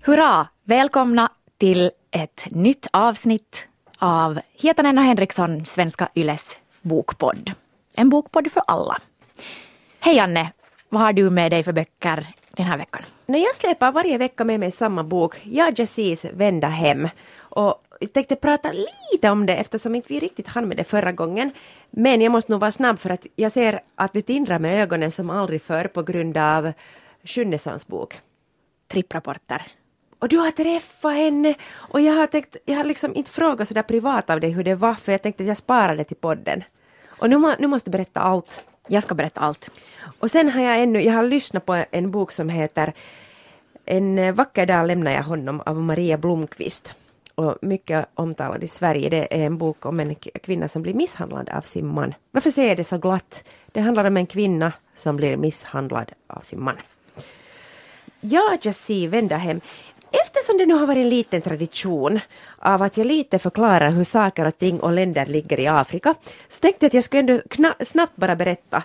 Hurra! Välkomna till ett nytt avsnitt av Hietanen och Henriksson, Svenska Yles bokpodd. En bokpodd för alla. Hej Anne, vad har du med dig för böcker den här veckan? No, jag släpar varje vecka med mig samma bok, Jag Jazis Vända hem. Och jag tänkte prata lite om det eftersom inte vi riktigt hann med det förra gången. Men jag måste nog vara snabb för att jag ser att du tindrar med ögonen som aldrig förr på grund av Schunnessons bok. Tripprapporter. Och du har träffat henne och jag har tänkt, jag har liksom inte frågat sådär privat av dig hur det var för jag tänkte att jag sparar det till podden. Och nu, nu måste du berätta allt. Jag ska berätta allt. Och sen har jag ännu, jag har lyssnat på en bok som heter En vacker dag lämnar jag honom av Maria Blomqvist. Och mycket omtalad i Sverige. Det är en bok om en kvinna som blir misshandlad av sin man. Varför säger jag det så glatt? Det handlar om en kvinna som blir misshandlad av sin man. Ja, Jassi vända hem. Eftersom det nu har varit en liten tradition av att jag lite förklarar hur saker och ting och länder ligger i Afrika så tänkte jag att jag skulle ändå snabbt bara berätta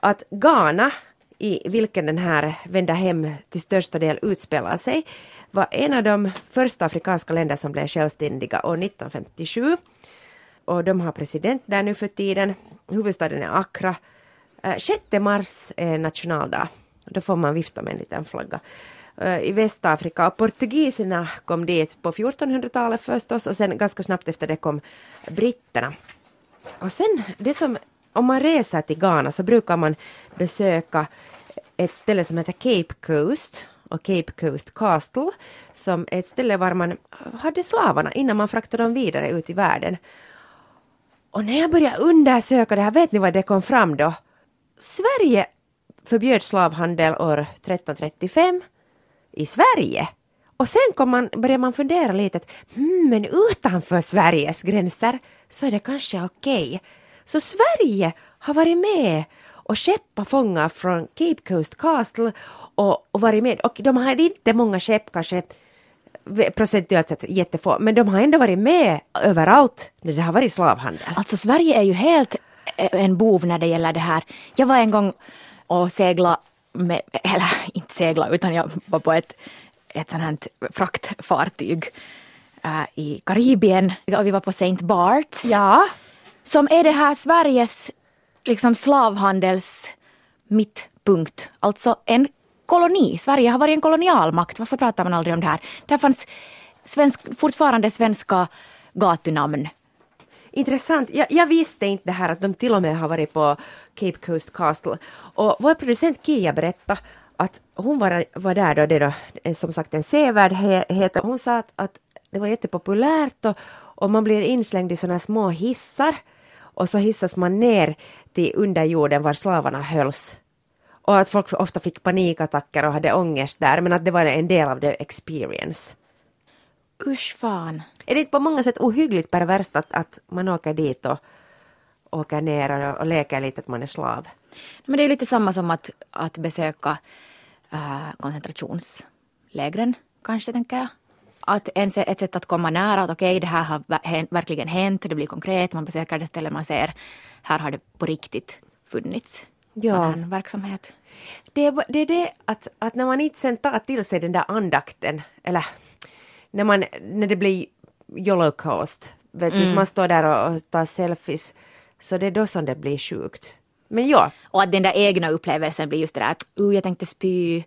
att Ghana i vilken den här vända hem till största del utspelar sig var en av de första afrikanska länder som blev självständiga år 1957. Och de har president där nu för tiden. Huvudstaden är Accra. Eh, 6 mars är nationaldag. Då får man vifta med en liten flagga. Eh, I Västafrika och portugiserna kom dit på 1400-talet förstås och sen ganska snabbt efter det kom britterna. Och sen det som, om man reser till Ghana så brukar man besöka ett ställe som heter Cape Coast och Cape Coast Castle som är ett ställe var man hade slavarna innan man fraktade dem vidare ut i världen. Och när jag började undersöka det här, vet ni vad det kom fram då? Sverige förbjöd slavhandel år 1335 i Sverige. Och sen kom man, började man fundera lite att hmm, men utanför Sveriges gränser så är det kanske okej. Okay. Så Sverige har varit med och skeppat fångar från Cape Coast Castle och, och varit med. Och de hade inte många skepp kanske procentuellt sett jättefå, men de har ändå varit med överallt när det har varit slavhandel. Alltså Sverige är ju helt eh, en bov när det gäller det här. Jag var en gång och segla med, eller inte segla utan jag var på ett, ett sånt här fraktfartyg äh, i Karibien och vi var på St. Barts. Ja. Som är det här Sveriges liksom slavhandels mittpunkt. Alltså en koloni. Sverige har varit en kolonialmakt. Varför pratar man aldrig om det här? Där fanns svensk, fortfarande svenska gatunamn. Intressant. Jag, jag, visste inte det här att de till och med har varit på Cape Coast Castle. Och vår producent Kia berättade att hon var, var där då, det då, eh, som sagt en sevärdhet. Hon sa att, att det var jättepopulärt och, och man blir inslängd i sådana små hissar och så hissas man ner till underjorden var slavarna hölls. Och att folk ofta fick panikattacker och hade ångest där men att det var en del av the experience. Usch fan. Är det inte på många sätt ohyggligt perverst att, att man åker dit och åker ner och, och leker lite att man är slav? Men det är lite samma som att, att besöka äh, koncentrationslägren kanske tänker jag. Att en, ett sätt att komma nära att okej okay, det här har verkligen hänt, det blir konkret, man besöker det ställe man ser, här har det på riktigt funnits ja. sån verksamhet. Det är, det är det att, att när man inte sen tar till sig den där andakten, eller när, man, när det blir Holocaust, vet mm. du, man står där och, och tar selfies, så det är då som det blir sjukt. Men ja. Och att den där egna upplevelsen blir just det där att uh, jag tänkte spy,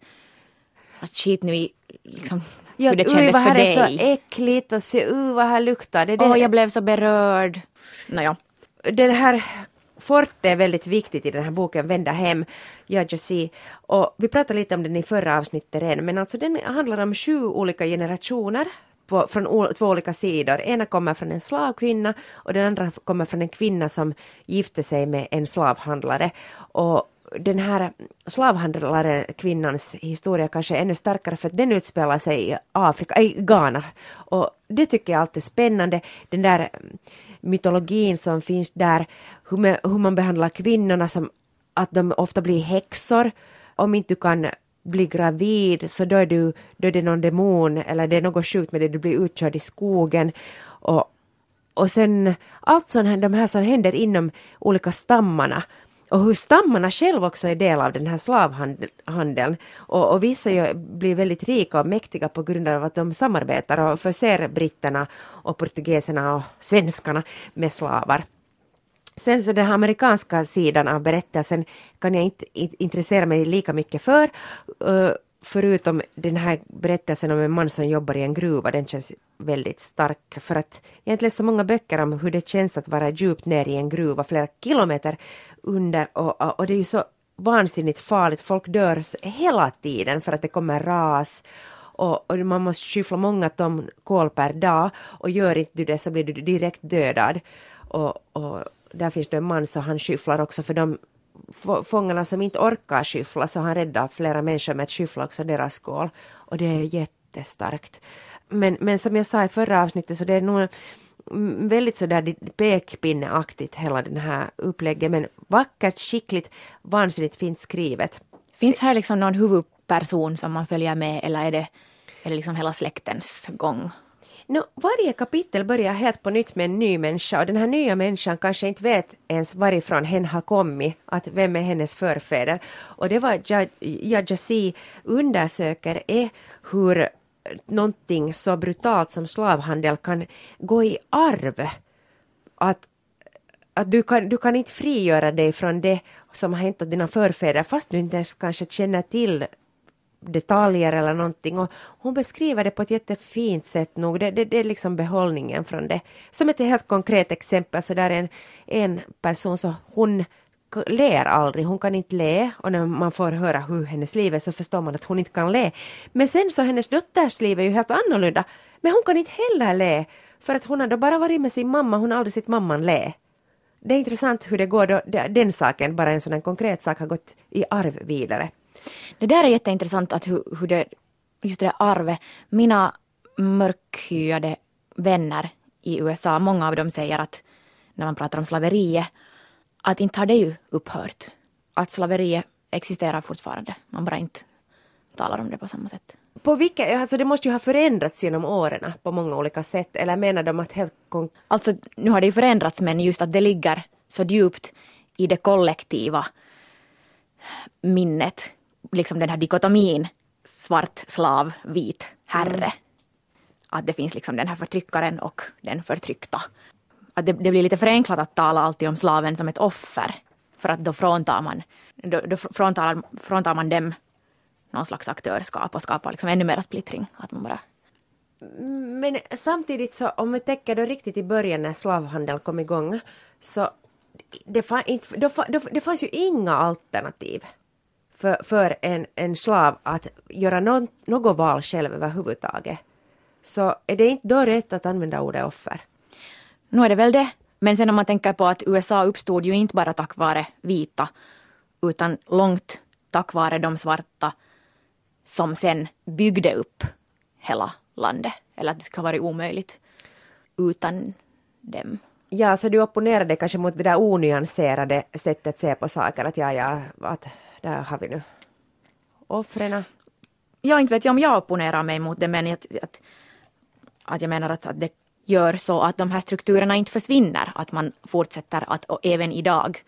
att skit nu i liksom, ja, hur det kändes för dig. Ja, det är så äckligt och se uh, vad här luktar. Det, det. Oh, jag blev så berörd. Nåja. Den här Forte är väldigt viktigt i den här boken Vända hem, Jajasi. Och vi pratade lite om den i förra avsnittet redan, men alltså den handlar om sju olika generationer på, från två olika sidor. Ena kommer från en slavkvinna och den andra kommer från en kvinna som gifte sig med en slavhandlare. Och den här slavhandlaren, kvinnans historia kanske är ännu starkare för att den utspelar sig i Afrika, i Ghana. Och det tycker jag alltid är spännande, den där mm, mytologin som finns där, hur man, hur man behandlar kvinnorna som att de ofta blir häxor. Om inte du kan bli gravid så då är, du, då är det någon demon eller det är något sjukt med det, du blir utkörd i skogen. Och, och sen allt sånt här, de här som händer inom olika stammarna och hur stammarna själva också är del av den här slavhandeln. Och, och vissa ju blir väldigt rika och mäktiga på grund av att de samarbetar och förser britterna och portugiserna och svenskarna med slavar. Sen så den här amerikanska sidan av berättelsen kan jag inte intressera mig lika mycket för. Eh, Förutom den här berättelsen om en man som jobbar i en gruva, den känns väldigt stark. För att jag har inte läst så många böcker om hur det känns att vara djupt ner i en gruva, flera kilometer under. Och, och, och det är ju så vansinnigt farligt, folk dör hela tiden för att det kommer ras. Och, och, man måste skyffla många ton kol per dag och gör inte du det så blir du direkt dödad. Och, och där finns det en man så han skyfflar också för de fångarna som inte orkar skyffla så han räddar flera människor med att skyffla också deras skål. Och det är jättestarkt. Men, men som jag sa i förra avsnittet så det är nog väldigt sådär pekpinneaktigt hela den här upplägget men vackert, skickligt, vansinnigt fint skrivet. Finns här liksom någon huvudperson som man följer med eller är det, är det liksom hela släktens gång? No, varje kapitel börjar helt på nytt med en ny människa och den här nya människan kanske inte vet ens varifrån hen har kommit, att vem är hennes förfäder. Och det var Jajasi undersöker är hur någonting så brutalt som slavhandel kan gå i arv. Att, att du, kan, du kan inte frigöra dig från det som har hänt åt dina förfäder fast du inte ens kanske känner till detaljer eller någonting och hon beskriver det på ett jättefint sätt nog. Det, det, det är liksom behållningen från det. Som ett helt konkret exempel så där är en, en person så hon ler aldrig, hon kan inte le och när man får höra hur hennes liv är så förstår man att hon inte kan le. Men sen så hennes dotters liv är ju helt annorlunda. Men hon kan inte heller le för att hon har då bara varit med sin mamma, hon har aldrig sett mamman le. Det är intressant hur det går då, den saken, bara en sån konkret sak, har gått i arv vidare. Det där är jätteintressant att hur, hur det, just det där arvet, mina mörkhyade vänner i USA, många av dem säger att när man pratar om slaveriet, att inte har det ju upphört. Att slaveriet existerar fortfarande, man bara inte talar om det på samma sätt. På vilka, alltså det måste ju ha förändrats genom åren på många olika sätt, eller menar de att helt... Alltså nu har det ju förändrats men just att det ligger så djupt i det kollektiva minnet liksom den här dikotomin svart slav, vit herre. Mm. Att det finns liksom den här förtryckaren och den förtryckta. Att det, det, blir lite förenklat att tala alltid om slaven som ett offer. För att då fråntar man, då, då fråntar, fråntar man dem någon slags aktörskap och skapar liksom ännu mer splittring. Att man bara men samtidigt så om vi tänker då riktigt i början när slavhandeln kom igång så det, inte, då, då, det fanns ju inga alternativ för, för en, en slav att göra någon, något val själv överhuvudtaget. Så är det inte då rätt att använda ordet offer? Nu är det väl det. Men sen om man tänker på att USA uppstod ju inte bara tack vare vita utan långt tack vare de svarta som sen byggde upp hela landet. Eller att det skulle ha varit omöjligt utan dem. Ja, så du opponerade kanske mot det där onyanserade sättet att se på saker, att ja, ja, att där har vi nu offren. Jag inte vet jag om jag opponerar mig mot det men att, att, att jag menar att, att det gör så att de här strukturerna inte försvinner. Att man fortsätter att även idag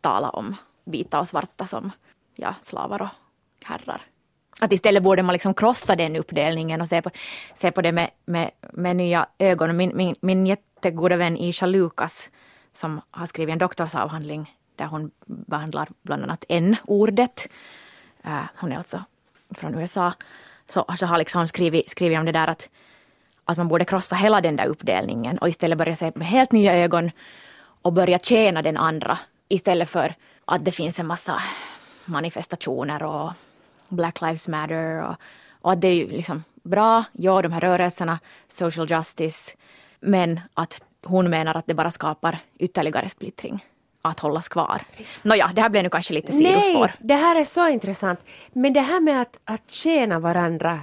tala om vita och svarta som ja, slavar och herrar. Att istället borde man liksom krossa den uppdelningen och se på, se på det med, med, med nya ögon. Min, min, min jättegoda vän Isha Lukas som har skrivit en doktorsavhandling där hon behandlar bland annat n-ordet. Uh, hon är alltså från USA. Så, så har liksom skrivit, skrivit om det där att, att man borde krossa hela den där uppdelningen och istället börja se med helt nya ögon och börja tjäna den andra istället för att det finns en massa manifestationer och Black Lives Matter och, och att det är ju liksom bra, ja de här rörelserna, social justice, men att hon menar att det bara skapar ytterligare splittring att hållas kvar. Nåja, det här blev nu kanske lite sidospår. Nej, det här är så intressant. Men det här med att, att tjäna varandra,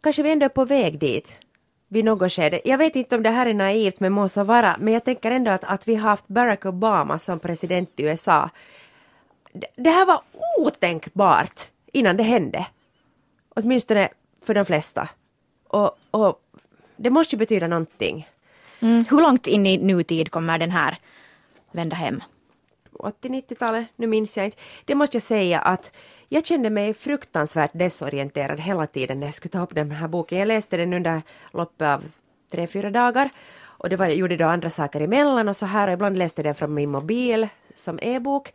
kanske vi ändå är på väg dit vid något skede. Jag vet inte om det här är naivt men må så vara, men jag tänker ändå att, att vi har haft Barack Obama som president i USA. Det, det här var otänkbart innan det hände. Åtminstone för de flesta. Och, och det måste ju betyda någonting. Mm. Hur långt in i nutid kommer den här vända hem? 80-90-talet, nu minns jag inte. Det måste jag säga att jag kände mig fruktansvärt desorienterad hela tiden när jag skulle ta upp den här boken. Jag läste den under loppet av tre, fyra dagar och det var, jag gjorde då andra saker emellan och så här och ibland läste jag den från min mobil som e-bok.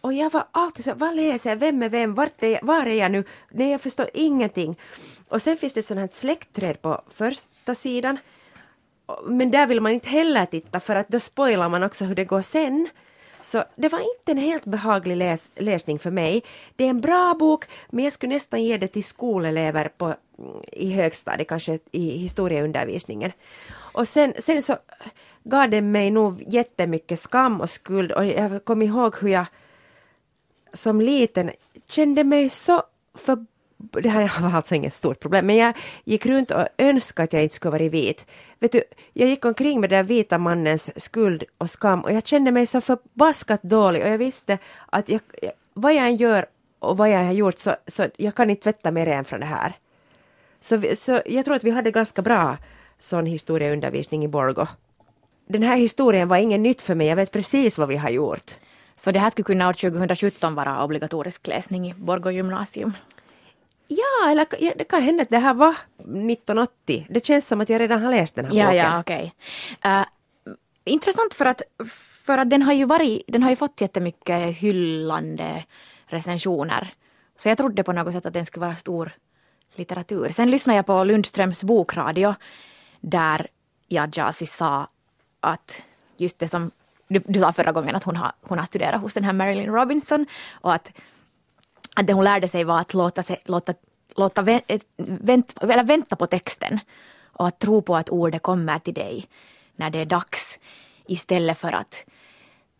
Och jag var alltid så, vad läser jag, vem är vem, Vart är jag, var är jag nu? Nej, jag förstår ingenting. Och sen finns det ett sånt här släktträd på första sidan. Men där vill man inte heller titta för att då spoilar man också hur det går sen. Så det var inte en helt behaglig läs läsning för mig. Det är en bra bok, men jag skulle nästan ge det till skolelever på, i högstadiet, kanske i historieundervisningen. Och sen, sen så gav det mig nog jättemycket skam och skuld och jag kom ihåg hur jag som liten kände mig så för det här var alltså inget stort problem, men jag gick runt och önskade att jag inte skulle varit vit. Vet du, jag gick omkring med den vita mannens skuld och skam och jag kände mig så förbaskat dålig och jag visste att jag, vad jag än gör och vad jag har gjort så, så jag kan inte tvätta mig ren från det här. Så, vi, så jag tror att vi hade ganska bra sån historieundervisning i Borgo. Den här historien var inget nytt för mig, jag vet precis vad vi har gjort. Så det här skulle kunna år 2017 vara obligatorisk läsning i Borgå gymnasium? Ja, eller det kan hända att det här var 1980. Det känns som att jag redan har läst den här ja, boken. Ja, okej. Okay. Uh, intressant för att, för att den har ju varit, den har ju fått jättemycket hyllande recensioner. Så jag trodde på något sätt att den skulle vara stor litteratur. Sen lyssnade jag på Lundströms bokradio där Jadjasi sa att just det som du, du sa förra gången att hon har, hon har studerat hos den här Marilyn Robinson och att, att det hon lärde sig var att låta, sig, låta, låta eh, vänt, eller vänta på texten och att tro på att ordet kommer till dig när det är dags istället för att,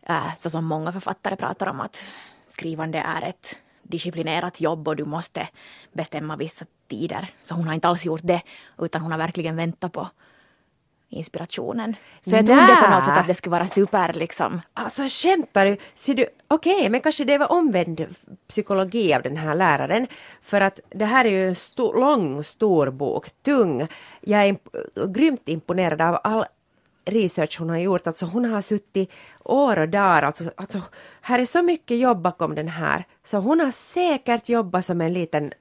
äh, så som många författare pratar om, att skrivande är ett disciplinerat jobb och du måste bestämma vissa tider. Så hon har inte alls gjort det, utan hon har verkligen väntat på inspirationen. Så jag trodde på något sätt att det skulle vara super liksom. Alltså skämtar du? Ser du? Okej, okay, men kanske det var omvänd psykologi av den här läraren. För att det här är ju en stor, lång, stor bok, tung. Jag är imp grymt imponerad av all research hon har gjort. Alltså hon har suttit år och dagar. Alltså, alltså, här är så mycket jobb bakom den här. Så hon har säkert jobbat som en liten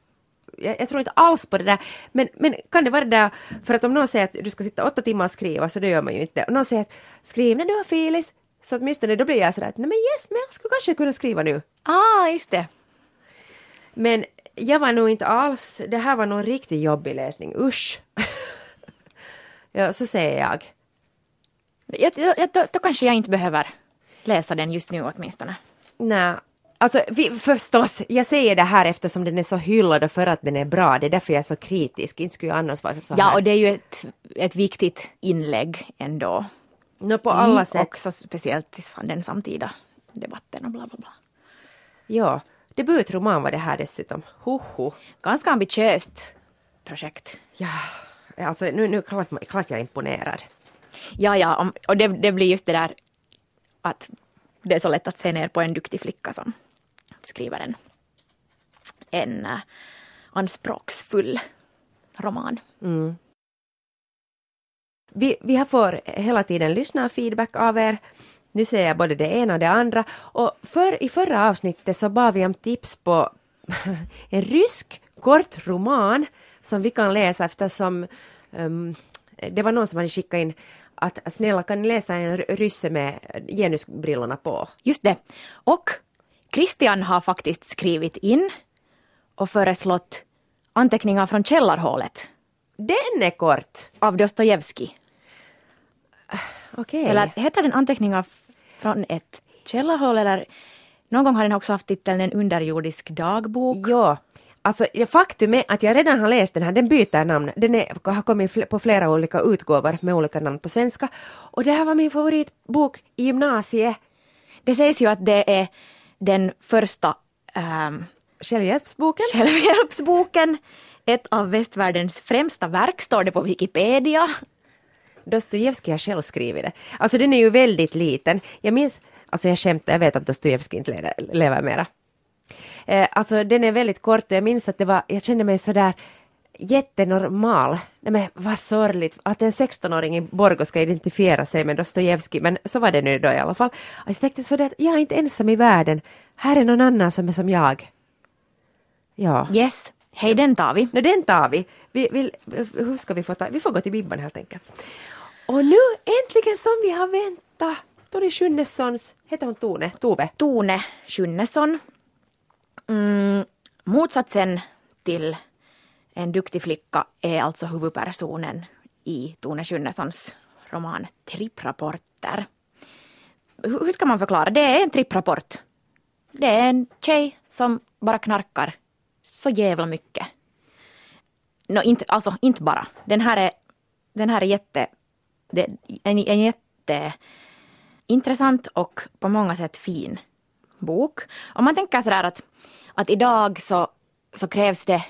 jag, jag, tror inte alls på det där. Men, men kan det vara det där, för att om någon säger att du ska sitta åtta timmar och skriva, så det gör man ju inte. Och någon säger att skriv när du har filis, så åtminstone då blir jag sådär att nej men yes, men jag skulle kanske kunna skriva nu. Ah, just det. Men jag var nog inte alls, det här var nog en riktigt jobbig läsning, usch. ja, så säger jag. jag, jag då, då kanske jag inte behöver läsa den just nu åtminstone. Nej, Alltså vi, förstås, jag säger det här eftersom den är så hyllad och för att den är bra. Det är därför jag är så kritisk. Inte skulle jag annars vara så Ja, här. och det är ju ett, ett viktigt inlägg ändå. No, på alla I, sätt. Också speciellt i den samtida debatten och bla bla bla. Ja, debutroman var det här dessutom. Hoho. Ganska ambitiöst projekt. Ja, alltså nu, nu klart, klart jag är imponerad. Ja, ja, och det, det blir just det där att det är så lätt att se ner på en duktig flicka som skriver en, en uh, anspråksfull roman. Mm. Vi, vi har får hela tiden lyssna feedback av er. Nu ser jag både det ena och det andra. Och för, i förra avsnittet så bad vi om tips på en rysk kort roman som vi kan läsa eftersom um, det var någon som hade skickat in att snälla kan ni läsa en rysse med genusbrillorna på? Just det. Och Christian har faktiskt skrivit in och föreslått anteckningar från källarhålet. Den är kort! Av Dostojevskij. Okej. Eller heter den anteckningar från ett källarhål eller någon gång har den också haft titeln En underjordisk dagbok. Ja, Alltså faktum är att jag redan har läst den här, den byter namn. Den är, har kommit på flera olika utgåvor med olika namn på svenska. Och det här var min favoritbok i gymnasiet. Det sägs ju att det är den första ähm, självhjälpsboken. Självhjälpsboken. Ett av västvärldens främsta verk står det på Wikipedia. Dostojevskij har själv skrivit det. Alltså den är ju väldigt liten. Jag minns, alltså jag skämtar, jag vet att Dostojevskij inte lever, lever mera. Eh, alltså den är väldigt kort och jag minns att det var, jag kände mig sådär jättenormal. Nej men vad sorgligt att en 16-åring i Borgå ska identifiera sig med Dostojevskij, men så var det nu då i alla fall. Att jag tänkte så att jag är inte ensam i världen, här är någon annan som är som jag. Ja. Yes, hej den tar vi. Nej, den tar vi. vi, vi hur ska vi få ta? Vi får gå till Bibban helt enkelt. Och nu äntligen som vi har väntat. Tone Schunnessons, heter hon Tone? Tove? Tone Schunnesson. Mm, motsatsen till en duktig flicka är alltså huvudpersonen i Tone Schunnessons roman Tripprapporter. Hur ska man förklara? Det är en tripprapport. Det är en tjej som bara knarkar så jävla mycket. No, inte, alltså inte bara. Den här är, den här är jätte, det, en, en jätte intressant och på många sätt fin bok. Om man tänker sådär att, att idag så, så krävs det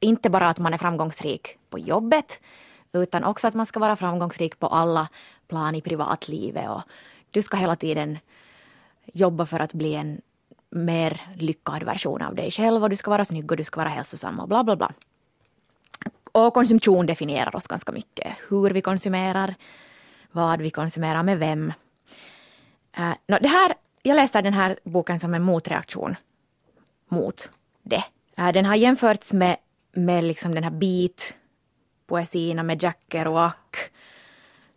inte bara att man är framgångsrik på jobbet utan också att man ska vara framgångsrik på alla plan i privatlivet och du ska hela tiden jobba för att bli en mer lyckad version av dig själv och du ska vara snygg och du ska vara hälsosam och bla bla bla. Och konsumtion definierar oss ganska mycket. Hur vi konsumerar, vad vi konsumerar med vem. Eh, uh, no, det här, jag läser den här boken som en motreaktion mot det. Uh, den har jämförts med, med liksom den här beat poesierna med Jack Kerouac.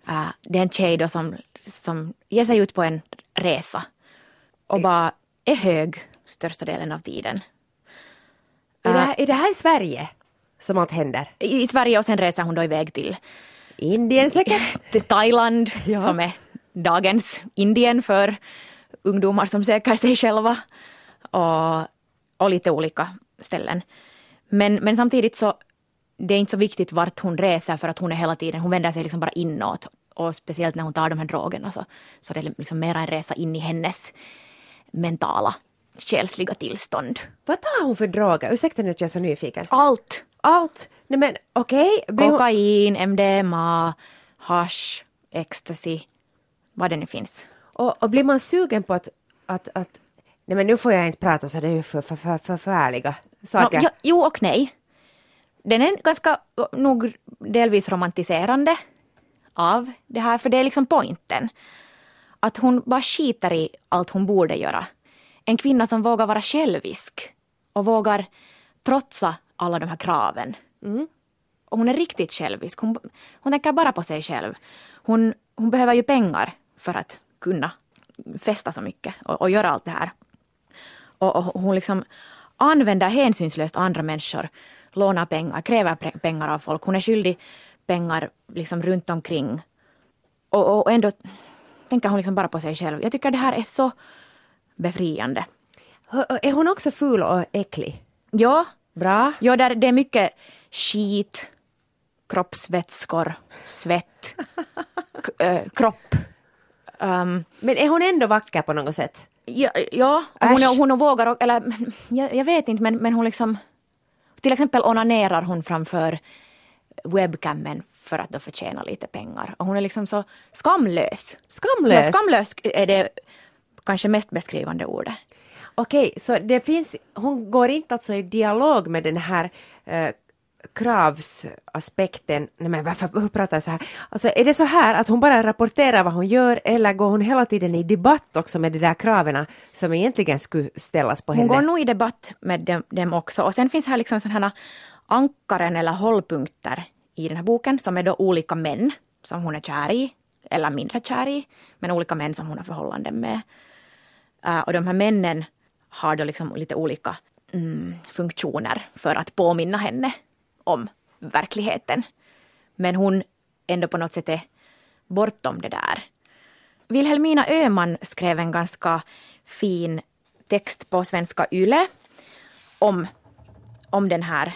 Uh, det är en tjej då som, som ger sig ut på en resa och bara är hög största delen av tiden. Är det, här, är det här i Sverige som allt händer? I, I Sverige och sen reser hon då iväg till Indien säkert? till Thailand ja. som är dagens Indien för ungdomar som söker sig själva. Och, och lite olika ställen. Men, men samtidigt så det är inte så viktigt vart hon reser för att hon är hela tiden, hon vänder sig liksom bara inåt. Och speciellt när hon tar de här drogerna så, så det är liksom mera en resa in i hennes mentala själsliga tillstånd. Vad tar hon för droger? Ursäkta nu att jag är så nyfiken. Allt! Allt? Nej men okej. Okay. Kokain, MDMA, hash, ecstasy, vad det nu finns. Och, och blir man sugen på att, att, att Nej men nu får jag inte prata så det är ju för, för, för, för förfärliga saker. No, jo och nej. Den är ganska nog delvis romantiserande av det här, för det är liksom pointen att hon bara skiter i allt hon borde göra. En kvinna som vågar vara självisk och vågar trotsa alla de här kraven. Mm. Och hon är riktigt självisk. Hon, hon tänker bara på sig själv. Hon, hon behöver ju pengar för att kunna festa så mycket och, och göra allt det här. Och, och hon liksom använder hänsynslöst andra människor, lånar pengar, kräver pengar av folk. Hon är skyldig pengar liksom runt omkring. Och, och ändå tänker hon liksom bara på sig själv. Jag tycker det här är så befriande. Är hon också ful och äcklig? Ja. Bra. Ja, där det är mycket skit, kroppsvätskor, svett, äh, kropp. Um, Men är hon ändå vacker på något sätt? Ja, ja hon, är, hon vågar, eller jag, jag, vet inte men, men hon liksom till exempel onanerar hon framför webcammen för att då förtjäna lite pengar. Och hon är liksom så skamlös. Skamlös? Ja, skamlös är det kanske mest beskrivande ordet. Okej, så det finns, hon går inte alltså i dialog med den här eh, kravsaspekten, nej men varför pratar jag så här? Alltså är det så här att hon bara rapporterar vad hon gör eller går hon hela tiden i debatt också med de där kraven som egentligen skulle ställas på henne? Hon går nog i debatt med dem, dem också och sen finns här liksom sådana ankaren eller hållpunkter i den här boken som är då olika män som hon är kär i eller mindre kär i, men olika män som hon har förhållanden med. Uh, och de här männen har då liksom lite olika mm, funktioner för att påminna henne verkligheten. Men hon ändå på något sätt är bortom det där. Vilhelmina Öhman skrev en ganska fin text på Svenska Yle om, om den här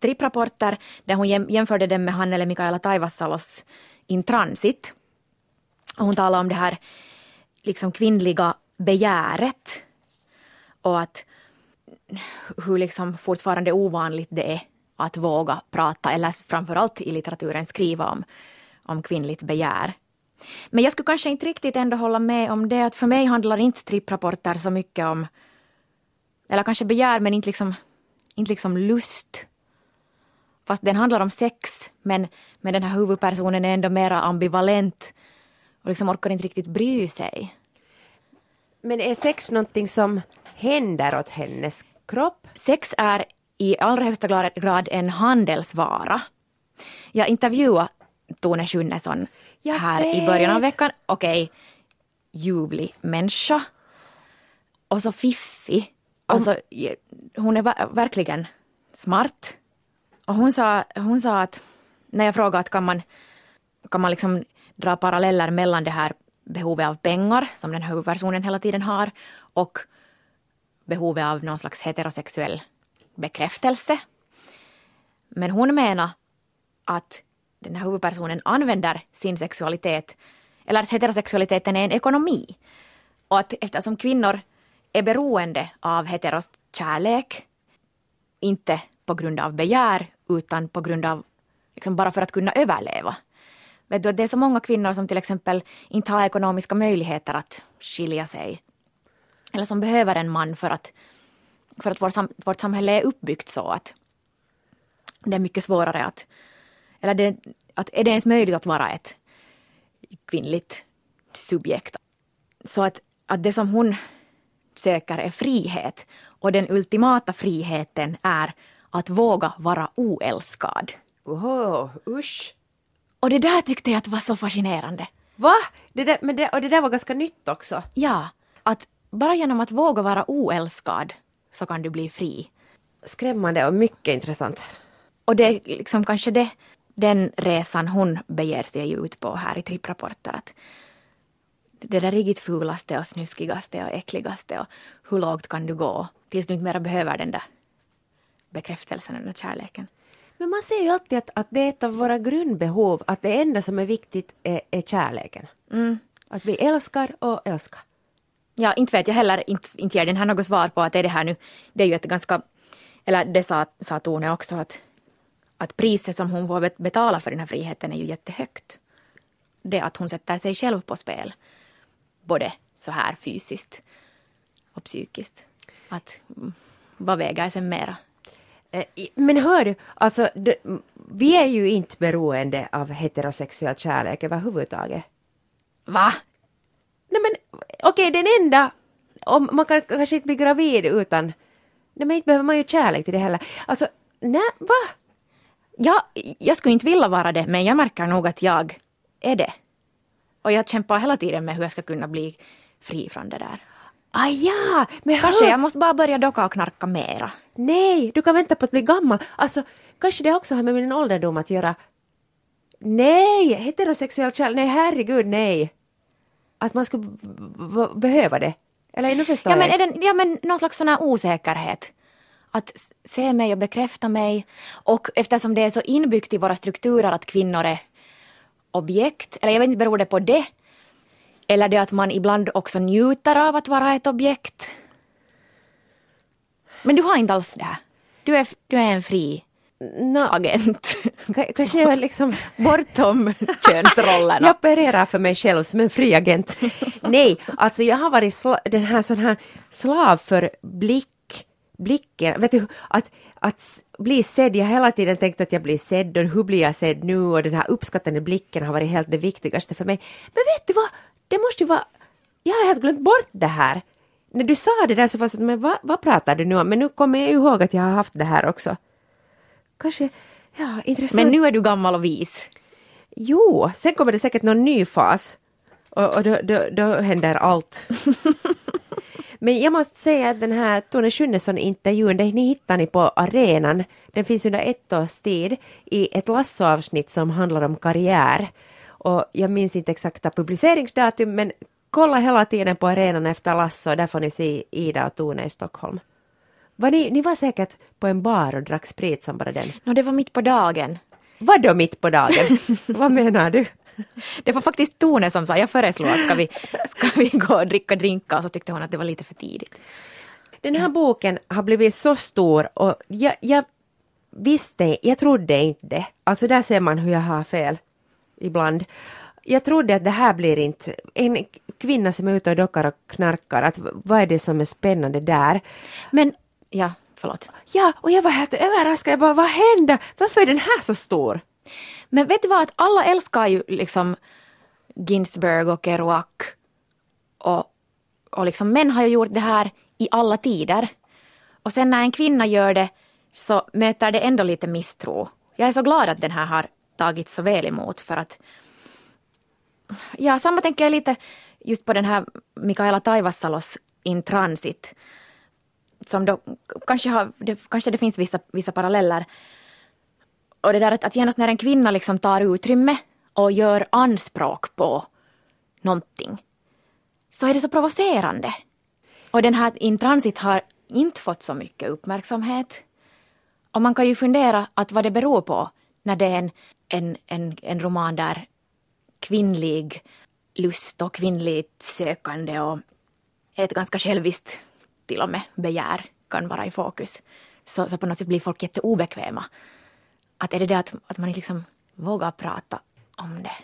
tripprapporter där hon jämförde den med Hannele Mikaela Taivassalos In Transit. Och hon talade om det här liksom kvinnliga begäret och att hur liksom fortfarande ovanligt det är att våga prata eller framförallt i litteraturen skriva om, om kvinnligt begär. Men jag skulle kanske inte riktigt ändå hålla med om det att för mig handlar inte tripprapporter så mycket om eller kanske begär men inte liksom, inte liksom lust fast den handlar om sex, men, men den här huvudpersonen är ändå mera ambivalent och liksom orkar inte riktigt bry sig. Men är sex någonting som händer åt hennes kropp? Sex är i allra högsta grad- en handelsvara. Jag intervjuade Tone Schunnesson här i början av vet. veckan. Okej, ljuvlig människa. Och så fiffig. Alltså, hon är ver- verkligen smart. Och hon sa, hon sa att när jag frågade att kan man, kan man liksom dra paralleller mellan det här behovet av pengar som den här huvudpersonen hela tiden har och behovet av någon slags heterosexuell bekräftelse. Men hon menar att den här huvudpersonen använder sin sexualitet, eller att heterosexualiteten är en ekonomi. Och att eftersom kvinnor är beroende av heteros kärlek, inte på grund av begär, utan på grund av, liksom bara för att kunna överleva. Vet du, det är så många kvinnor som till exempel inte har ekonomiska möjligheter att skilja sig. Eller som behöver en man för att, för att vår sam, vårt samhälle är uppbyggt så att det är mycket svårare att, eller det, att är det ens möjligt att vara ett kvinnligt subjekt. Så att, att det som hon söker är frihet och den ultimata friheten är att våga vara oälskad. Oho, usch. Och det där tyckte jag att var så fascinerande. Va? Det där, men det, och det där var ganska nytt också. Ja, att bara genom att våga vara oälskad så kan du bli fri. Skrämmande och mycket intressant. Och det är liksom kanske det, den resan hon beger sig ut på här i tripprapporter. Att det där riktigt fulaste och snuskigaste och äckligaste och hur lågt kan du gå tills du inte mera behöver den där bekräftelsen, den där kärleken. Men man säger ju alltid att, att det är ett av våra grundbehov, att det enda som är viktigt är, är kärleken. Att vi älskar och älskar. Ja, inte vet jag heller, inte, inte ger den här något svar på att är det här nu, det är ju ett ganska, eller det sa, sa Tone också att, att priset som hon får bet- betala för den här friheten är ju jättehögt. Det att hon sätter sig själv på spel, både så här fysiskt och psykiskt. Att mm, vad väger sen mera? Eh, Men hör du, alltså vi är ju inte beroende av heterosexuell kärlek överhuvudtaget. Va? Nej men okej, den enda, om man kan kanske inte bli gravid utan, nej men inte behöver man ju kärlek till det heller. Alltså, nej, va? Ja, jag skulle inte vilja vara det, men jag märker nog att jag är det. Och jag kämpar hela tiden med hur jag ska kunna bli fri från det där. Ah ja, men Kanske hör, jag måste bara börja docka och knarka mera. nej, du kan vänta på att bli gammal. Alltså, kanske det också har med min ålderdom att göra. Nej, heterosexuell kärlek, nej herregud nej. Att man skulle behöva det. Eller nu förstår Ja jag men, är det, ja, men någon slags sån här osäkerhet. Att se mig och bekräfta mig. Och eftersom det är så inbyggt i våra strukturer att kvinnor är objekt, eller jag vet inte, beror det på det? Eller det att man ibland också njuter av att vara ett objekt? Men du har inte alls det här. Du är, du är en fri Nå, agent. ka- kanske jag liksom Bortom könsrollerna. Jag opererar för mig själv som en fri agent. Nej, alltså jag har varit den här sån här slav för blick, blicken. Vet du, att, att bli sedd, jag har hela tiden tänkt att jag blir sedd och hur blir jag sedd nu och den här uppskattande blicken har varit helt det viktigaste för mig. Men vet du vad, det måste ju vara, jag har helt glömt bort det här. När du sa det där så var det så att, men vad, vad pratar du nu om? Men nu kommer jag ihåg att jag har haft det här också. Kanske, ja, intressant. Men nu är du gammal och vis. Jo, sen kommer det säkert någon ny fas. Och, och då, då, då händer allt. Men jag måste säga att den här Tone Schunnesson-intervjun, den hittar ni på arenan. Den finns under ett års tid i ett lassoavsnitt som handlar om karriär. Och jag minns inte exakta publiceringsdatum, men kolla hela tiden på arenan efter Lasso, där får ni se Ida och Tone i Stockholm. Var ni, ni var säkert på en bar och drack sprit som bara den. Nå, det var mitt på dagen. Vadå mitt på dagen? Vad menar du? Det var faktiskt Tone som sa, jag föreslog att ska vi, ska vi gå och dricka drinkar och så tyckte hon att det var lite för tidigt. Den här boken har blivit så stor och jag, jag visste, jag trodde inte det. Alltså där ser man hur jag har fel ibland. Jag trodde att det här blir inte en kvinna som är ute och dockar och knarkar, att vad är det som är spännande där? Men, ja, Förlåt. Ja, och jag var helt överraskad. Jag bara, vad hände? Varför är den här så stor? Men vet du vad, att alla älskar ju liksom Ginsberg och Kerouac. Och, och liksom män har ju gjort det här i alla tider. Och sen när en kvinna gör det så möter det ändå lite misstro. Jag är så glad att den här har tagits så väl emot för att Ja, samma tänker jag lite just på den här Mikaela Taivassalos In Transit. Som då kanske, har, det, kanske det finns vissa, vissa paralleller. Och det där att, att genast när en kvinna liksom tar utrymme och gör anspråk på någonting så är det så provocerande. Och den här Intransit har inte fått så mycket uppmärksamhet. Och man kan ju fundera att vad det beror på när det är en, en, en, en roman där kvinnlig lust och kvinnligt sökande och ett ganska själviskt till och med begär kan vara i fokus. Så, så på något sätt blir folk jätteobekväma. Att är det det att, att man inte liksom vågar prata om det?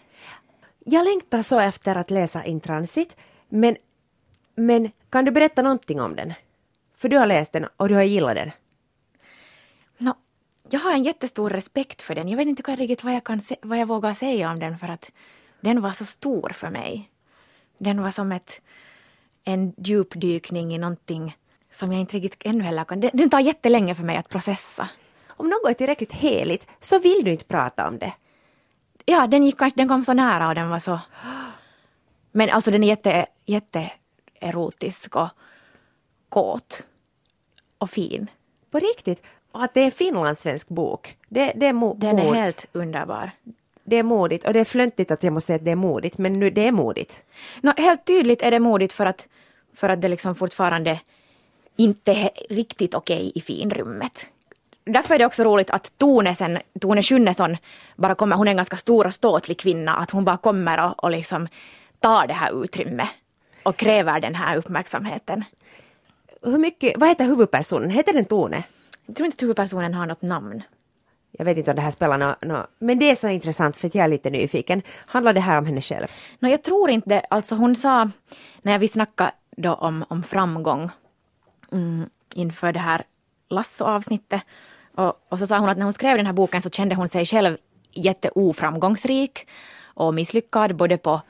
Jag längtar så efter att läsa Intransit, men, men kan du berätta någonting om den? För du har läst den och du har gillat den. No, jag har en jättestor respekt för den. Jag vet inte riktigt vad jag, kan se, vad jag vågar säga om den för att den var så stor för mig. Den var som ett, en djupdykning i någonting som jag inte riktigt ännu heller kan... Den, den tar jättelänge för mig att processa. Om något är tillräckligt heligt så vill du inte prata om det. Ja, den, gick, den kom så nära och den var så... Men alltså den är jätte, jätte erotisk och kåt och fin. På riktigt? Och att det är en finlandssvensk bok. Det, det är mo- Den är helt underbar det är modigt och det är flöntigt att jag måste säga att det är modigt, men nu det är modigt. No, helt tydligt är det modigt för att, för att det liksom fortfarande inte är riktigt okej okay i finrummet. Därför är det också roligt att Tone, sen, Tone Schunnesson bara kommer, hon är en ganska stor och ståtlig kvinna, att hon bara kommer och, och liksom tar det här utrymmet och kräver den här uppmärksamheten. Hur mycket, vad heter huvudpersonen? Heter den Tone? Jag tror inte att huvudpersonen har något namn. Jag vet inte om det här spelar något, no, men det är så intressant för att jag är lite nyfiken. Handlar det här om henne själv? No, jag tror inte Alltså hon sa, när vi snackade då om, om framgång mm, inför det här Lasso-avsnittet, och, och så sa hon att när hon skrev den här boken så kände hon sig själv jätteoframgångsrik och misslyckad både på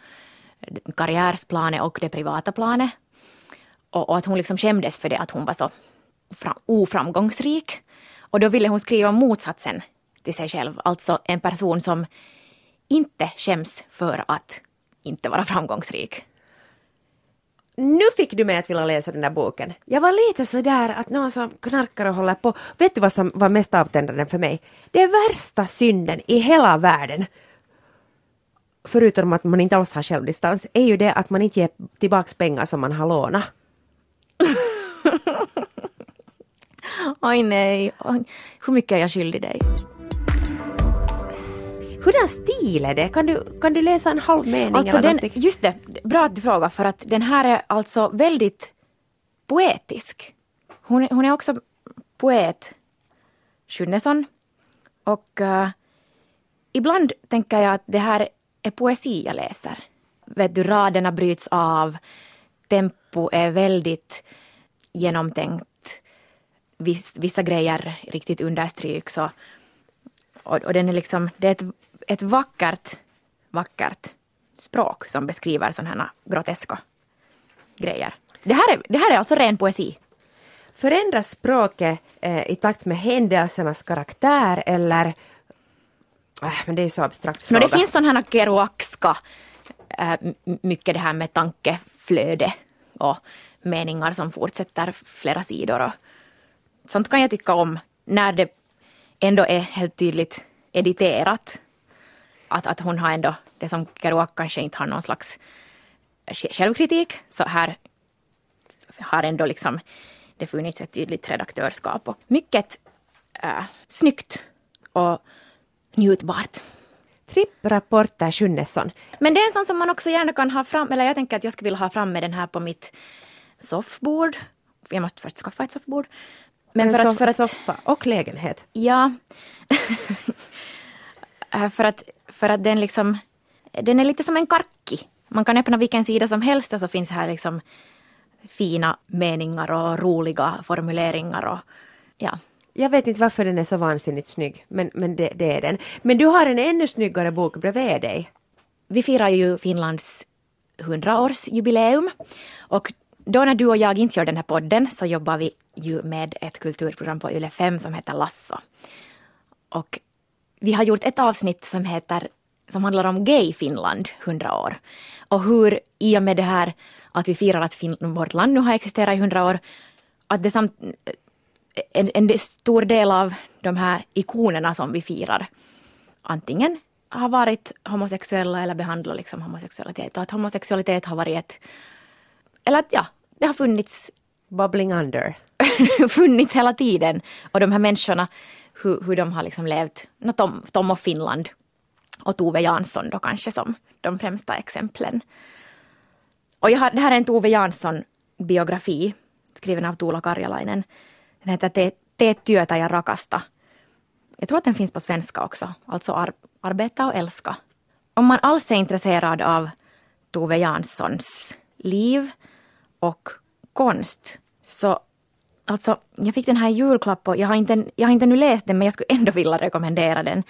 karriärsplanet och det privata planet. Och, och, att hon liksom skämdes för det, att hon var så oframgångsrik. Och då ville hon skriva motsatsen till sig själv, alltså en person som inte skäms för att inte vara framgångsrik. Nu fick du mig att vilja läsa den där boken. Jag var lite sådär att någon som knarkar och håller på. Vet du vad som var mest avtändande för mig? Det värsta synden i hela världen förutom att man inte alls har självdistans, är ju det att man inte ger tillbaks pengar som man har lånat. Oj nej, hur mycket är jag skyldig dig? Hurdan stil är det? Kan du, kan du läsa en halv mening alltså eller den, Just det, bra att du frågar för att den här är alltså väldigt poetisk. Hon, hon är också poet, Schunnesson. Och uh, ibland tänker jag att det här är poesi jag läser. Vet du, raderna bryts av, tempo är väldigt genomtänkt viss, vissa grejer riktigt understryks. Och, och, och, den är liksom, det är ett, ett vackert, vackert språk som beskriver sådana här groteska grejer. Det här, är, det här är alltså ren poesi. Förändras språket eh, i takt med händelsernas karaktär eller äh, men det är ju så abstrakt fråga. No, det finns sådana här kerouacska, äh, mycket det här med tankeflöde och meningar som fortsätter flera sidor och, sånt kan jag tycka om när det ändå är helt tydligt editerat. Att, att hon har ändå, det som Kerouac kanske inte har någon slags självkritik, så här har ändå liksom det funnits ett tydligt redaktörskap och mycket äh, snyggt och njutbart. Tripprapporter Schunnesson. Men det är en sån som man också gärna kan ha fram, eller jag tänker att jag skulle vilja ha fram med den här på mitt soffbord. Jag måste först skaffa ett soffbord. Men för att, för att... Soffa och lägenhet? Ja. Äh, för, att, för att den liksom, den är lite som en karki. Man kan öppna vilken sida som helst och så finns här liksom fina meningar och roliga formuleringar och ja. Jag vet inte varför den är så vansinnigt snygg, men, men det, det är den. Men du har en ännu snyggare bok bredvid dig. Vi firar ju Finlands 100-årsjubileum och då när du och jag inte gör den här podden så jobbar vi ju med ett kulturprogram på Yle 5 som heter Lasso. Och vi har gjort ett avsnitt som heter som handlar om Gay-Finland 100 år. Och hur i och med det här att vi firar att fin- vårt land nu har existerat i 100 år, att det samt, en, en stor del av de här ikonerna som vi firar antingen har varit homosexuella eller behandlat liksom homosexualitet. Och att homosexualitet har varit ett... Eller att ja, det har funnits, Bubbling under. funnits hela tiden. Och de här människorna, hur, hur de har liksom levt. No, Tom, Tom och Finland och Tove Jansson då kanske som de främsta exemplen. Och jag har, det här är en Tove Jansson-biografi skriven av Tuula Karjalainen. Den heter Te- Teet työtä ja rakasta. Jag tror att den finns på svenska också, alltså ar- Arbeta och älska. Om man alls är intresserad av Tove Janssons liv och konst så Alltså, jag fick den här i julklapp och jag har, inte, jag har inte nu läst den men jag skulle ändå vilja rekommendera den.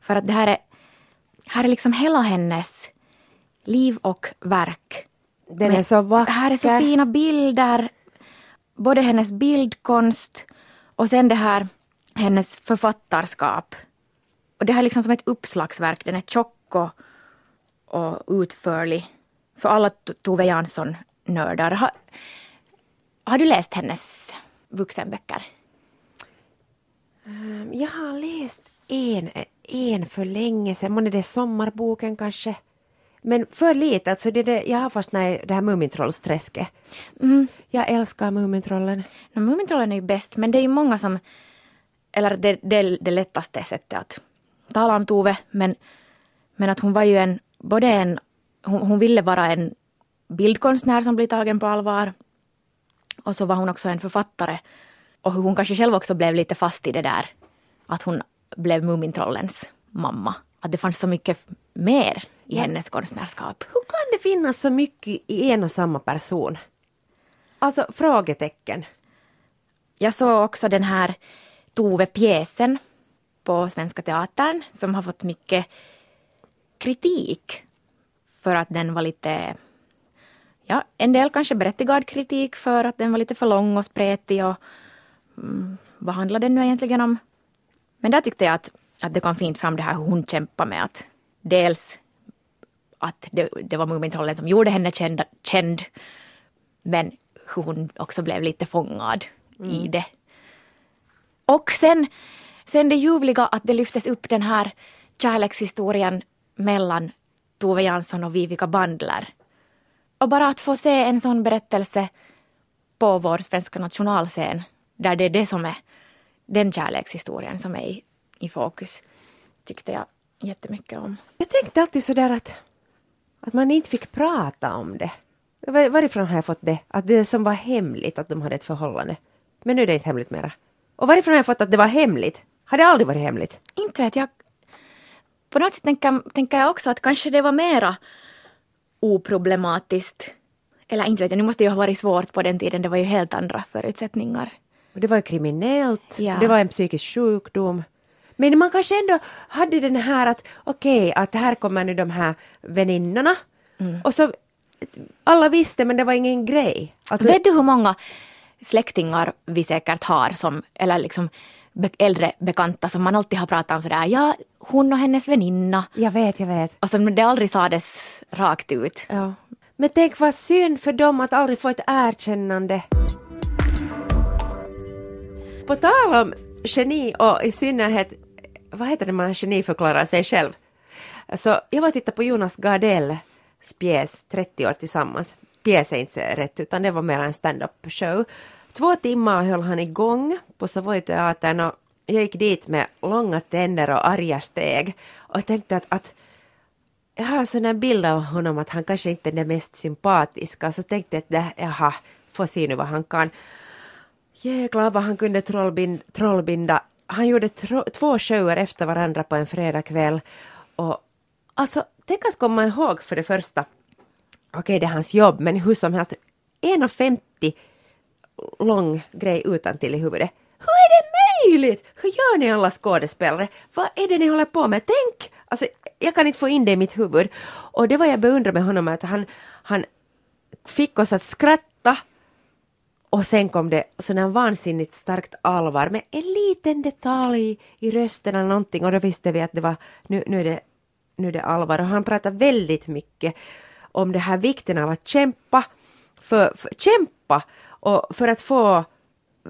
För att det här är, här är liksom hela hennes liv och verk. Den Men är så vacker. Här är så fina bilder. Både hennes bildkonst och sen det här hennes författarskap. Och det här är liksom som ett uppslagsverk. Den är tjock och, och utförlig. För alla Tove Jansson-nördar. Har, har du läst hennes vuxenböcker? Jag har läst en, en för länge sedan, månne det är sommarboken kanske. Men för lite, alltså det, det, jag har fastnat i det här Mumintrollsträsket. Mm. Jag älskar Mumintrollen. No, Mumintrollen är ju bäst, men det är ju många som... Eller det, det det lättaste sättet att tala om Tove, men, men att hon var ju en... Både en... Hon, hon ville vara en bildkonstnär som blir tagen på allvar. Och så var hon också en författare. Och hur hon kanske själv också blev lite fast i det där. Att hon blev Mumintrollens mamma. Att det fanns så mycket mer i hennes konstnärskap. Hur kan det finnas så mycket i en och samma person? Alltså frågetecken. Jag såg också den här Tove-pjäsen på Svenska Teatern som har fått mycket kritik för att den var lite, ja, en del kanske berättigad kritik för att den var lite för lång och spretig och mm, vad handlar den nu egentligen om? Men där tyckte jag att, att det kom fint fram det här hur hon kämpar med att dels att det, det var Mumintrollen som gjorde henne känd, känd men hur hon också blev lite fångad i det. Och sen, sen det ljuvliga att det lyftes upp den här kärlekshistorien mellan Tove Jansson och Vivica Bandler. Och bara att få se en sån berättelse på vår svenska nationalscen, där det är det som är den kärlekshistorien som är i, i fokus, tyckte jag jättemycket om. Jag tänkte alltid sådär att, att man inte fick prata om det. Var- Varifrån har jag fått det? Att det som var hemligt att de hade ett förhållande. Men nu är det inte hemligt mera. Och varifrån har jag fått att det var hemligt? Har det aldrig varit hemligt? Inte vet jag. På något sätt tänker, tänker jag också att kanske det var mera oproblematiskt. Eller inte vet jag, nu måste ju ha varit svårt på den tiden. Det var ju helt andra förutsättningar. Det var ju kriminellt, Ja. det var en psykisk sjukdom. Men man kanske ändå hade den här att okej, att här kommer nu de här väninnorna. Och så alla visste men det var ingen grej. Alltså, Vet du hur många släktingar vi säkert har som, eller liksom äldre bekanta som man alltid har pratat om sådär, ja, hon och hennes väninna. Jag vet, jag vet. Och som det aldrig sades rakt ut. Ja. Men tänk vad synd för dem att aldrig få ett erkännande. På tal om geni och i synnerhet, vad heter det man geniförklarar sig själv? Så jag var och tittade på Jonas Gardells pjäs 30 år tillsammans. Pjäs är inte rätt utan det var mer en stand-up show. Två timmar höll han igång på Savoyteatern och jag gick dit med långa tänder och arga steg och tänkte att, att jag har en sån här bild av honom att han kanske inte är den mest sympatiska. Så tänkte jag att jaha, får se nu vad han kan. Jäklar vad han kunde trollbind, trollbinda. Han gjorde tro, två shower efter varandra på en fredagkväll. Och alltså, tänk att komma ihåg för det första. Okej, det är hans jobb, men hur som helst. 1,50 lång grej utan till i huvudet. Hur är det möjligt? Hur gör ni alla skådespelare? Vad är det ni håller på med? Tänk! Alltså, jag kan inte få in det i mitt huvud. Och det var jag beundrar med honom, att han, han fick oss att skratta och sen kom det sådant vansinnigt starkt allvar med en liten detalj i rösten eller någonting och då visste vi att det var, nu, nu, är, det, nu är det allvar. Och han pratade väldigt mycket om det här vikten av att kämpa, för, för, kämpa och för att få eh,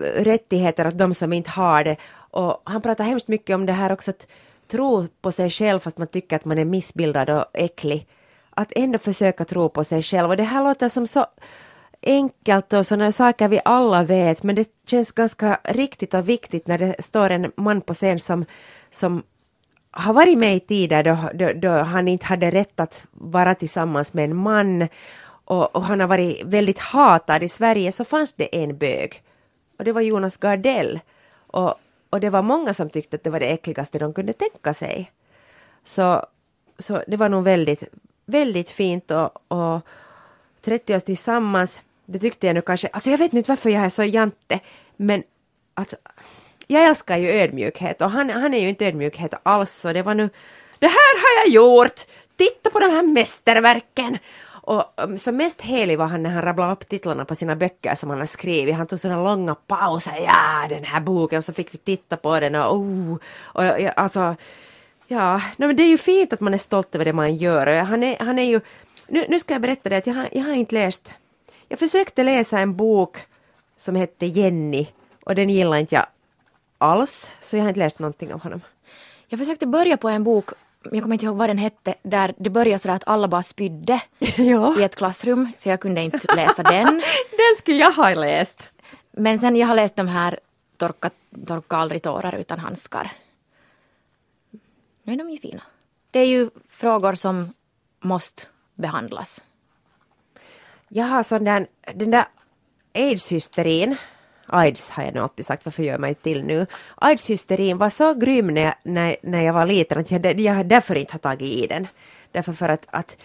rättigheter åt de som inte har det. Och han pratar hemskt mycket om det här också att tro på sig själv fast man tycker att man är missbildad och äcklig. Att ändå försöka tro på sig själv och det här låter som så enkelt och sådana saker vi alla vet men det känns ganska riktigt och viktigt när det står en man på scen som, som har varit med i tider då, då, då han inte hade rätt att vara tillsammans med en man och, och, han har varit väldigt hatad i Sverige så fanns det en bög och det var Jonas Gardell och, och det var många som tyckte att det var det äckligaste de kunde tänka sig. Så, så det var nog väldigt, väldigt fint och, och 30 år tillsammans det tyckte jag nu kanske, alltså jag vet inte varför jag är så jante, men att jag älskar ju ödmjukhet och han, han är ju inte ödmjukhet alls så det var nu, det här har jag gjort! Titta på de här mästerverken! Och um, som mest helig var han när han rabblade upp titlarna på sina böcker som han har skrivit. Han tog sådana långa pauser. Ja, den här boken. Så fick vi titta på den och oh. Och ja, alltså, ja, no, men det är ju fint att man är stolt över det man gör. Och han är, han är ju, nu, nu ska jag berätta det att jag har, jag har inte läst jag försökte läsa en bok som hette Jenny och den gillade inte jag alls, så jag har inte läst någonting av honom. Jag försökte börja på en bok, jag kommer inte ihåg vad den hette, där det började så att alla bara spydde ja. i ett klassrum, så jag kunde inte läsa den. den skulle jag ha läst. Men sen jag har läst de här Torka, torka aldrig tårar utan handskar. Nu är de ju fina. Det är ju frågor som måste behandlas. Jag har sån där, den där aids-hysterin, AIDS har jag nog alltid sagt, varför gör jag mig till nu? AIDS-hysterin var så grym när jag, när, när jag var liten att jag, jag därför inte har tagit i den. Därför för att, att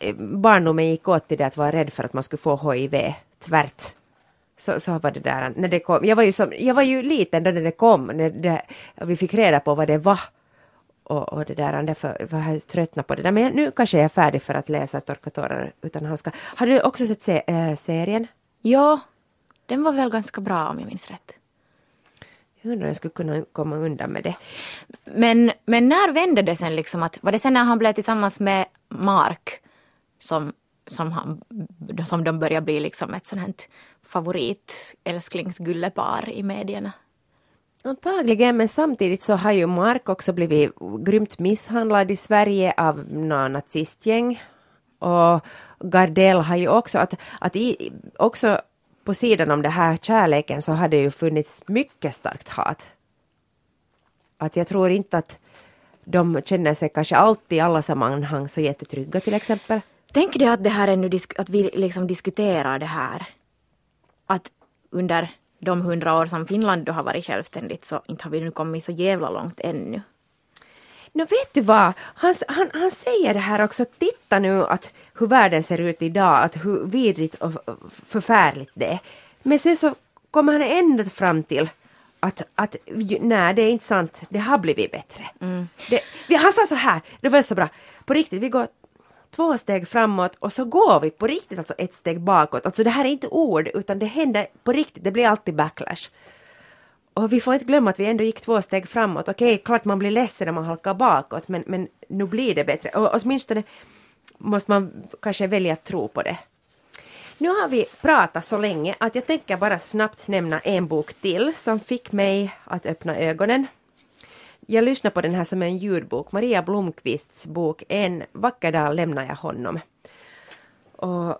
eh, barndomen gick åt till det att vara rädd för att man skulle få HIV, tvärt. Så, så var det där när det kom. Jag var ju, som, jag var ju liten då när det kom, när det, vi fick reda på vad det var och, och det där, därför var jag tröttnat på det där. Men nu kanske jag är färdig för att läsa Torka tårar utan handskar. Har du också sett se, äh, serien? Ja, den var väl ganska bra om jag minns rätt. Jag undrar om jag skulle kunna komma undan med det. Men, men när vände det sen liksom att, var det sen när han blev tillsammans med Mark som, som, han, som de började bli liksom ett sånt här favorit älsklingsgullepar i medierna? Antagligen, men samtidigt så har ju Mark också blivit grymt misshandlad i Sverige av några nazistgäng. Och Gardell har ju också, att, att i, också på sidan om det här kärleken så har det ju funnits mycket starkt hat. Att jag tror inte att de känner sig kanske alltid i alla sammanhang så jättetrygga till exempel. Tänk dig att det här är nu, att vi liksom diskuterar det här. Att under de hundra år som Finland då har varit självständigt så inte har vi nu kommit så jävla långt ännu. Nå vet du vad, han, han, han säger det här också, titta nu att hur världen ser ut idag, att hur vidrigt och förfärligt det är. Men sen så kommer han ändå fram till att, att nej det är inte sant, det har blivit bättre. Mm. Det, han sa så här, det var så bra, på riktigt, vi går två steg framåt och så går vi på riktigt alltså ett steg bakåt. Alltså det här är inte ord utan det händer på riktigt, det blir alltid backlash. Och vi får inte glömma att vi ändå gick två steg framåt. Okej, klart man blir ledsen när man halkar bakåt men, men nu blir det bättre. Och åtminstone måste man kanske välja att tro på det. Nu har vi pratat så länge att jag tänker bara snabbt nämna en bok till som fick mig att öppna ögonen jag lyssnar på den här som en ljudbok, Maria Blomqvists bok En vacker dag lämnar jag honom. Och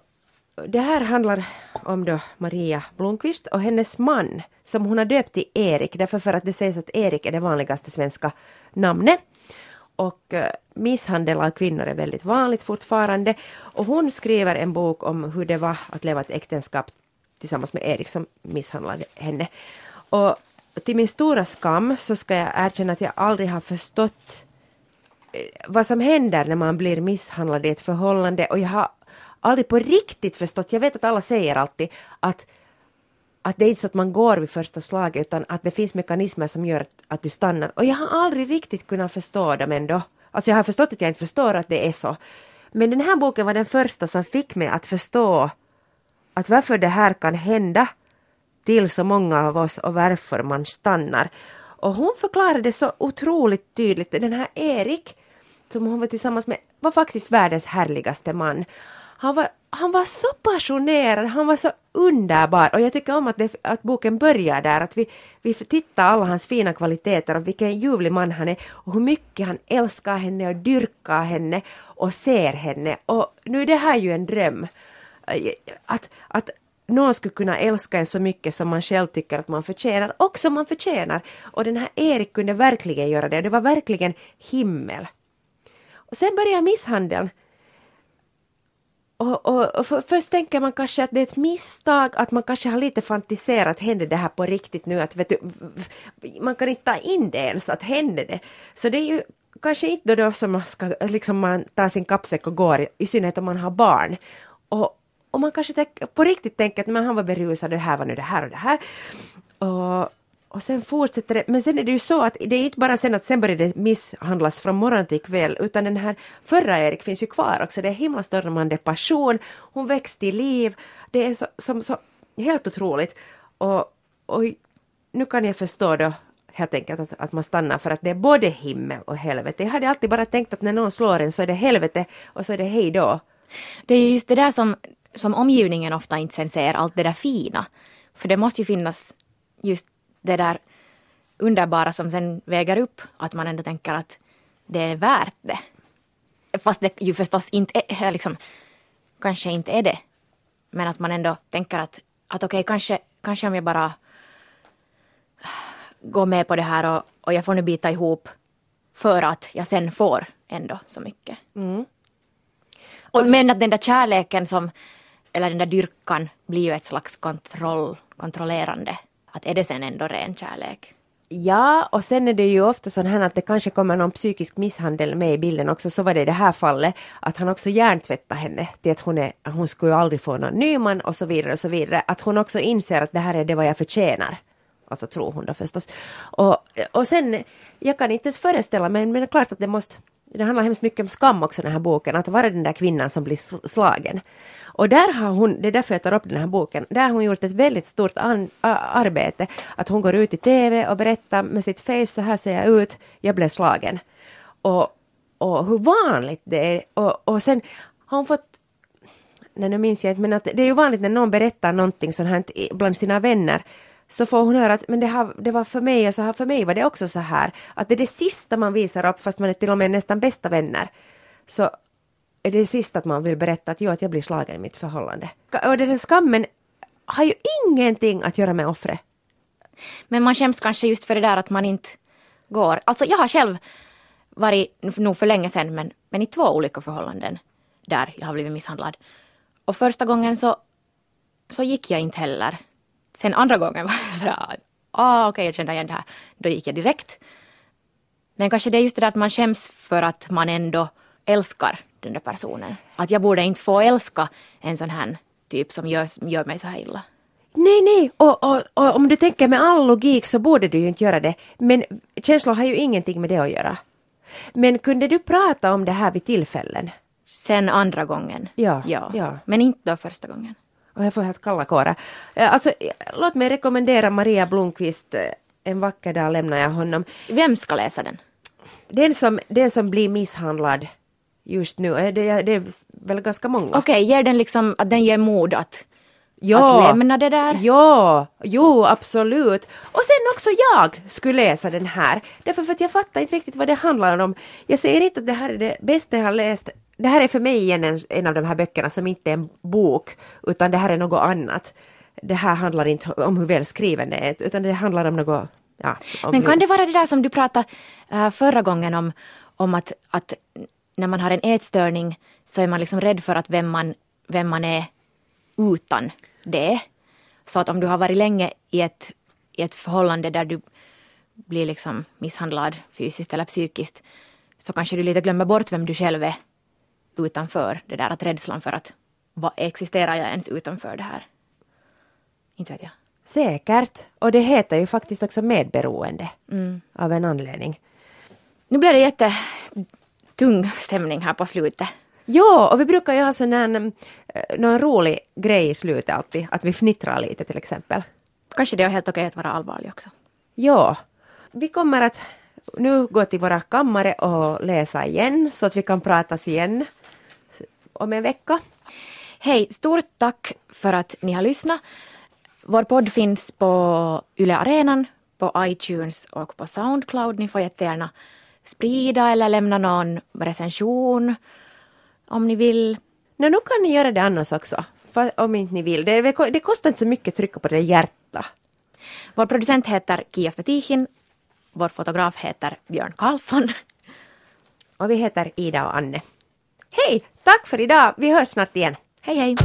det här handlar om då Maria Blomqvist och hennes man som hon har döpt till Erik därför för att det sägs att Erik är det vanligaste svenska namnet. Och eh, misshandel av kvinnor är väldigt vanligt fortfarande. Och hon skriver en bok om hur det var att leva ett äktenskap tillsammans med Erik som misshandlade henne. Och till min stora skam så ska jag erkänna att jag aldrig har förstått eh, vad som händer när man blir misshandlad i ett förhållande och jag har aldrig på riktigt förstått, jag vet att alla säger alltid att att det är inte så att man går vid första slaget utan att det finns mekanismer som gör att, att du stannar. Och jag har aldrig riktigt kunnat förstå dem ändå. Alltså jag har förstått att jag inte förstår att det är så. Men den här boken var den första som fick mig att förstå att varför det här kan hända till så många av oss och varför man stannar. Och hon förklarade så otroligt tydligt, den här Erik som hon var tillsammans med var faktiskt världens härligaste man. Han var, han var så passionerad, han var så underbar och jag tycker om att, det, att boken börjar där, att vi, vi tittar alla hans fina kvaliteter och vilken ljuvlig man han är och hur mycket han älskar henne och dyrkar henne och ser henne och nu är det här ju en dröm. Att, att någon skulle kunna älska en så mycket som man själv tycker att man förtjänar och som man förtjänar. Och den här Erik kunde verkligen göra det. Det var verkligen himmel. Och sen börjar misshandeln. Och, och, och för, först tänker man kanske att det är ett misstag, att man kanske har lite fantiserat, händer det här på riktigt nu? Att, vet du, man kan inte ta in det ens, att händer det? Så det är ju kanske inte då som man ska, liksom man tar sin kappsäck och går, i synnerhet om man har barn. Och, och man kanske tänk, på riktigt tänker att men han var berusad, det här var nu det här och det här. Och, och sen fortsätter det, men sen är det ju så att det är inte bara sen att sen börjar det misshandlas från morgon till kväll, utan den här förra Erik finns ju kvar också. Det är himlastormande passion, hon väcks till liv, det är så, som, så helt otroligt. Och, och nu kan jag förstå då helt enkelt att, att man stannar för att det är både himmel och helvete. Jag hade alltid bara tänkt att när någon slår en så är det helvete och så är det hej då. Det är just det där som, som omgivningen ofta inte sen ser, allt det där fina. För det måste ju finnas just det där underbara som sen väger upp att man ändå tänker att det är värt det. Fast det ju förstås inte är, liksom, kanske inte är det. Men att man ändå tänker att, att okej, okay, kanske, kanske om jag bara går med på det här och, och jag får nu bita ihop för att jag sen får ändå så mycket. Mm. Och, men att den där kärleken som, eller den där dyrkan blir ju ett slags kontroll, kontrollerande att är det sen ändå ren kärlek? Ja, och sen är det ju ofta så här att det kanske kommer någon psykisk misshandel med i bilden också. Så var det i det här fallet att han också hjärntvättade henne till att hon, är, hon skulle ju aldrig få någon ny man och så vidare och så vidare. Att hon också inser att det här är det vad jag förtjänar. Alltså tror hon då förstås. Och, och sen, jag kan inte ens föreställa mig, men det är klart att det måste det handlar hemskt mycket om skam också den här boken, att vara den där kvinnan som blir slagen. Och där har hon, det är därför jag tar upp den här boken, där har hon gjort ett väldigt stort an, a, arbete. Att hon går ut i TV och berättar med sitt face, så här ser jag ut, jag blev slagen. Och, och hur vanligt det är. Och, och sen har hon fått Nej, nu minns jag inte, men att det är ju vanligt när någon berättar någonting sånt här bland sina vänner så får hon höra att men det, har, det var för mig och så här, för mig var det också så här. Att det är det sista man visar upp fast man är till och med nästan bästa vänner. Så är det sista att man vill berätta att jo, att jag blir slagen i mitt förhållande. Och den skammen har ju ingenting att göra med offret. Men man skäms kanske just för det där att man inte går. Alltså jag har själv varit, nog för länge sedan, men, men i två olika förhållanden där jag har blivit misshandlad. Och första gången så, så gick jag inte heller. Sen andra gången var det sådär, ah, okej okay, jag kände igen det här. Då gick jag direkt. Men kanske det är just det där att man skäms för att man ändå älskar den där personen. Att jag borde inte få älska en sån här typ som gör, gör mig så här illa. Nej, nej, och, och, och, om du tänker med all logik så borde du ju inte göra det. Men känslor har ju ingenting med det att göra. Men kunde du prata om det här vid tillfällen? Sen andra gången. Ja. ja. ja. Men inte då första gången. Jag får helt kalla kårar. Eh, alltså, låt mig rekommendera Maria Blomqvist eh, En vacker dag lämnar jag honom. Vem ska läsa den? Den som, den som blir misshandlad just nu. Eh, det, det är väl ganska många. Okej, okay, ger den liksom att den ger mod att Ja, att lämna det där? Ja, jo absolut. Och sen också jag skulle läsa den här. Därför för att jag fattar inte riktigt vad det handlar om. Jag säger inte att det här är det bästa jag har läst. Det här är för mig en, en av de här böckerna som inte är en bok, utan det här är något annat. Det här handlar inte om hur välskriven det är, utan det handlar om något Ja, Men kan det vara det där som du pratade uh, förra gången om, om att, att när man har en ätstörning så är man liksom rädd för att vem man, vem man är utan det. Så att om du har varit länge i ett, i ett förhållande där du blir liksom misshandlad fysiskt eller psykiskt så kanske du lite glömmer bort vem du själv är utanför det där att rädslan för att vad existerar jag ens utanför det här? Inte vet jag. Säkert. Och det heter ju faktiskt också medberoende. Av en anledning. Nu blev det jättetung stämning här på slutet. Ja, och vi brukar ju ha sån här, mm, eh, någon rolig grej i slutet alltid. Att vi fnittrar lite till exempel. Kanske det är helt okej att vara allvarlig också. Ja, vi kommer att nu gå till våra kammare och läsa igen så att vi kan pratas igen om en vecka. Hej, stort tack för att ni har lyssnat. Vår podd finns på Yle Arenan, på iTunes och på Soundcloud. Ni får jättegärna sprida eller lämna någon recension om ni vill. Nå, nu kan ni göra det annars också, om inte ni vill. Det, det kostar inte så mycket att trycka på det hjärta. Vår producent heter Kia Svetihin. Vår fotograf heter Björn Karlsson. Och vi heter Ida och Anne. Hej! Tack för idag! Vi hörs snart igen. Hej hej!